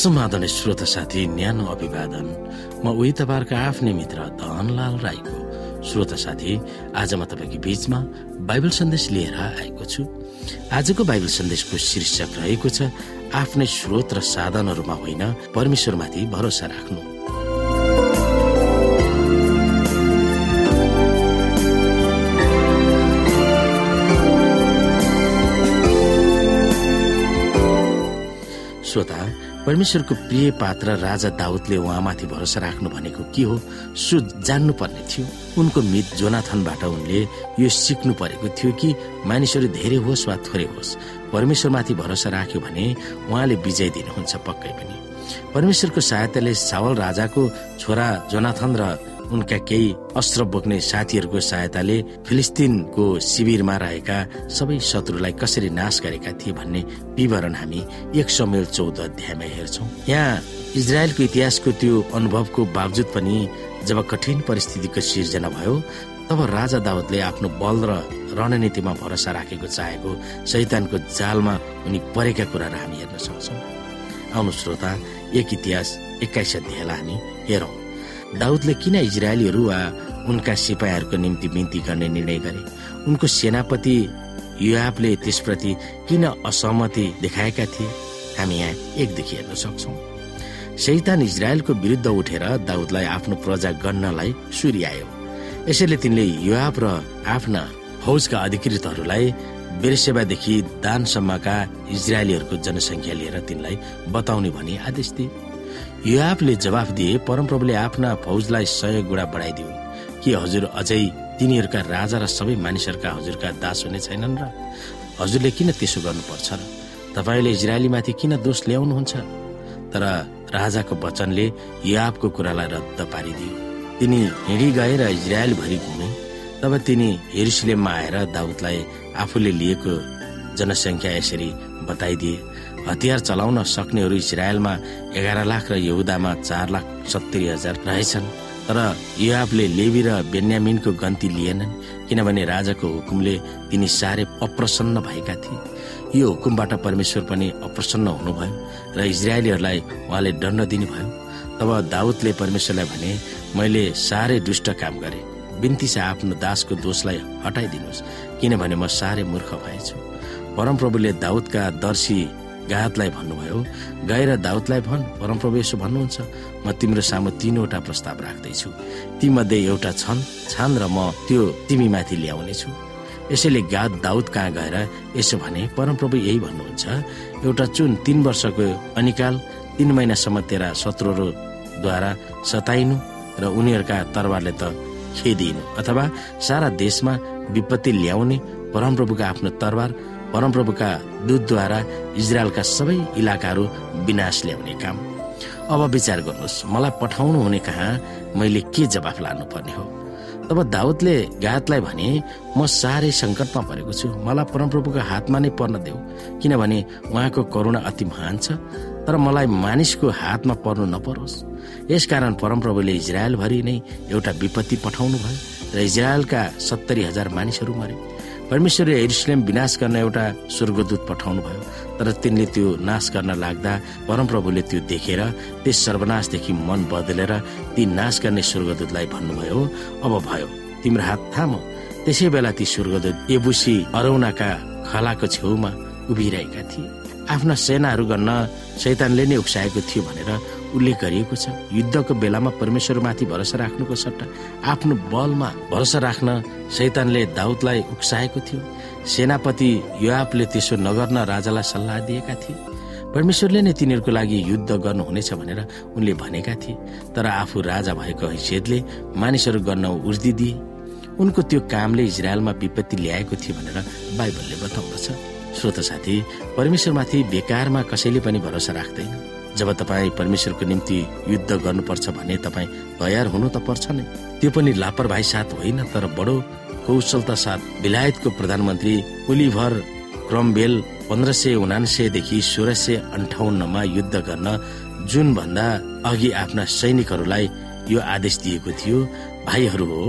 समाधान श्रोता साथी न्यानो अभिवादन। म उही तपाईँहरूको आफ्नै मित्र धनलाल राईको। श्रोता साथी आज म तपाईँको बीचमा बाइबल सन्देश लिएर आएको छु। आजको बाइबल सन्देशको शीर्षक रहेको छ आफ्नै स्रोत र साधनहरूमा होइन परमेश्वरमाथि भरोसा राख्नु। श्रोता परमेश्वरको प्रिय पात्र राजा दाउदले उहाँमाथि भरोसा राख्नु भनेको के हो? सो जान्नु पर्ने थियो। उनको मित जोनाथनबाट उनले यो सिक्नु परेको थियो कि मानिसहरू धेरै होस् वा थोरै होस् परमेश्वरमाथि भरोसा राख्यो भने उहाँले विजय दिनुहुन्छ पक्कै पनि। परमेश्वरको सहायताले सावल राजाको छोरा जोनाथन र उनका केही अस्त्र बोक्ने साथीहरूको सहायताले फिलिस्तिनको शिविरमा रहेका सबै शत्रुलाई कसरी नाश गरेका थिए भन्ने विवरण हामी एक समेल चौध अध्यायमा हेर्छौँ। यहाँ इजरायलको इतिहासको त्यो अनुभवको बावजुद पनि जब कठिन परिस्थितिको सिर्जना भयो तब राजा दाउदले आफ्नो बल र रणनीतिमा भरोसा राखेको चाहेको शैतानको जालमा उनी परेका कुराहरू हामी हेर्न सक्छौँ। आउनु श्रोता एक इतिहास एक्काइस अध्यायलाई हामी हेरौँ। दाउदले किन इजरायलीहरू वा उनका सिपाहीहरूको निम्ति बिन्ती गर्ने निर्णय गरे? उनको सेनापति युवापले त्यसप्रति किन असहमति देखाएका थिए? हामी यहाँ एकदेखि हेर्न सक्छौ। शैतान इजरायलको विरुद्ध उठेर दाउदलाई आफ्नो प्रजा गण्नलाई सुर्यायो। यसैले तिनले युवाप र आफ्ना फौजका अधिकृतहरूलाई बेरसेवादेखि दानसम्मका इजरायलीहरूको जनसङ्ख्या लिएर तिनलाई बताउने भनी आदेश दिए। युवापले जवाफ दिए परमप्रभुले आफ्ना फौजलाई सय गुणा बढाइदिउ कि हजुर अझै तिनीहरूका राजा र सबै मानिसहरूका हजुरका दास हुने छैनन् र? हजुरले किन त्यसो गर्नुपर्छ र? तपाईँले इजरायलीमाथि किन दोष ल्याउनुहुन्छ? तर राजाको वचनले युवापको कुरालाई रद्द पारिदियो। तिनी हिँडी गए र इजरायल भरि घुमे। तब तिनी हेरुसलेममा आएर दाउदलाई आफूले लिएको जनसङ्ख्या यसरी बताइदिए। हतियार चलाउन सक्नेहरू इजरायलमा एघार लाख र यहुदामा चार लाख सत्तरी हजार रहेछन्। तर युवाबले लेबी र बेन्यामिनको गन्ती लिएनन् किनभने राजाको हुकुमले तिनी साह्रै अप्रसन्न भएका थिए। यो हुकुमबाट परमेश्वर पनि अप्रसन्न हुनुभयो र इजरायलीहरूलाई उहाँले दण्ड दिनुभयो। तब दाउदले परमेश्वरलाई भने मैले साह्रै दुष्ट काम गरे। बिन्ती चाहिँ आफ्नो दासको दोषलाई हटाइदिनुहोस् किनभने म साह्रै मूर्ख भएछु। परमप्रभुले दाउदका दर्शी गातलाई भन्नुभयो गएर दाउदलाई भन् परमप्रभु यसो भन्नुहुन्छ। म तिम्रो सामु तीनवटा प्रस्ताव राख्दैछु। ती मध्ये एउटा छन् छान र म त्यो तिमीमाथि ल्याउने छु यसैले गाद दाउद कहाँ गएर यसो भने परमप्रभु यही भन्नुहुन्छ एउटा चुन तीन वर्षको अनिकाल तीन महिनासम्म तेरा शत्रुहरूद्वारा सताइनु र उनीहरूका तरवारले त खेदिनु। अथवा सारा देशमा विपत्ति ल्याउने परमप्रभुका आफ्नो तरवार परमप्रभुका दूतद्वारा इजरायलका सबै इलाकाहरू विनाश ल्याउने काम। अब विचार गर्नुहोस् मलाई पठाउनु हुने कहाँ? मैले के जवाफ लानु पर्ने हो? तब दाउदले गातलाई भने म साह्रै सङ्कटमा परेको छु। मलाई परमप्रभुको हातमा नै पर्न देऊ किनभने उहाँको करुणा अति महान छ। तर मलाई मानिसको हातमा पर्नु नपरोस्। यसकारण परमप्रभुले इजरायलभरि नै एउटा विपत्ति पठाउनु भयो र इजरायलका सत्तरी हजार मानिसहरू मरे। परमेश्वरले एरुसलेम विनाश गर्न एउटा स्वर्गदूत पठाउनु भयो तर तिनले त्यो नाश गर्न लाग्दा परमप्रभुले त्यो देखेर त्यस सर्वनाशदेखि मन बदलेर ती नाश गर्ने स्वर्गदूतलाई भन्नुभयो अब भयो तिम्रो हात थाम। त्यसै बेला ती स्वर्गदूत एबुसी अरौनाका खलाको छेउमा उभिरहेका थिए। आफ्ना सेनाहरू गर्न शैतानले नै उक्साएको थियो भनेर उल्लेख गरिएको छ। युद्धको बेलामा परमेश्वरमाथि भरोसा राख्नुको सट्टा आफ्नो बलमा भरोसा राख्न शैतानले दाउदलाई उक्साएको थियो। सेनापति युवापले त्यसो नगर्न राजालाई सल्लाह दिएका थिए। परमेश्वरले नै तिनीहरूको लागि युद्ध गर्नुहुनेछ भनेर उनले भनेका थिए। तर आफू राजा भएको हैसियतले मानिसहरू गर्न उर्दी दिए उनको त्यो कामले इजरायलमा विपत्ति ल्याएको थियो भनेर बाइबलले बताउँदछ। श्रोत साथी परमेश्वरमाथि बेकारमा कसैले पनि भरोसा राख्दैन। जब तपाईँ परमेश्वरको निम्ति युद्ध गर्नुपर्छ भने तपाईँ तयार हुनु त पर्छ नै। त्यो पनि लापरवाही साथ होइन तर बडो कौशलता साथ। बेलायतको प्रधानमन्त्री ओलिभर क्रमबेल पन्ध्र सय उनासेदेखि सोह्र सय अन्ठाउन्नमा युद्ध गर्न जुन भन्दा अघि आफ्ना सैनिकहरूलाई यो आदेश दिएको थियो। भाइहरू हो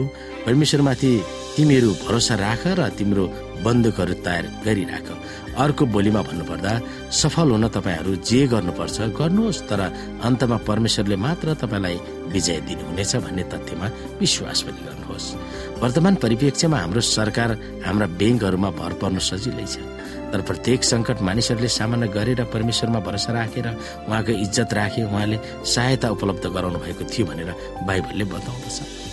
परमेश्वरमाथि तिमीहरू भरोसा राख र तिम्रो बन्दुकहरू तयार गरिराख। अर्को बोलीमा भन्नुपर्दा सफल हुन तपाईँहरू जे गर्नुपर्छ गर्नुहोस् तर अन्तमा परमेश्वरले मात्र तपाईँलाई विजय दिनुहुनेछ भन्ने तथ्यमा विश्वास पनि गर्नुहोस्। वर्तमान परिप्रेक्ष्यमा हाम्रो सरकार हाम्रा ब्याङ्कहरूमा भर पर्न सजिलै छ तर प्रत्येक सङ्कट मानिसहरूले सामना गरेर परमेश्वरमा भरोसा राखेर उहाँको इज्जत राखे उहाँले सहायता उपलब्ध गराउनु भएको थियो भनेर बाइबलले बताउँदछ।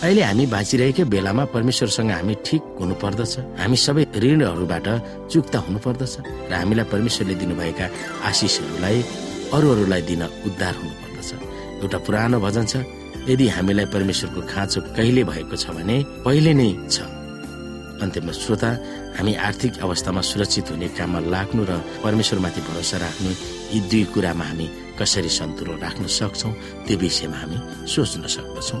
अहिले हामी बाँचिरहेकै बेलामा परमेश्वरसँग हामी ठिक हुनुपर्दछ। हामी सबै ऋणहरूबाट चुक्ता हुनुपर्दछ र हामीलाई परमेश्वरले दिनुभएका आशिषहरूलाई अरूहरूलाई दिन उद्धार हुनुपर्दछ। एउटा पुरानो भजन छ यदि हामीलाई परमेश्वरको खाँचो कहिले भएको छ भने पहिले नै छ। अन्त्यमा श्रोता हामी आर्थिक अवस्थामा सुरक्षित हुने काममा लाग्नु र परमेश्वरमाथि भरोसा राख्नु यी दुई कुरामा हामी कसरी सन्तुलन राख्न सक्छौ त्यो विषयमा हामी सोच्न सक्दछौँ।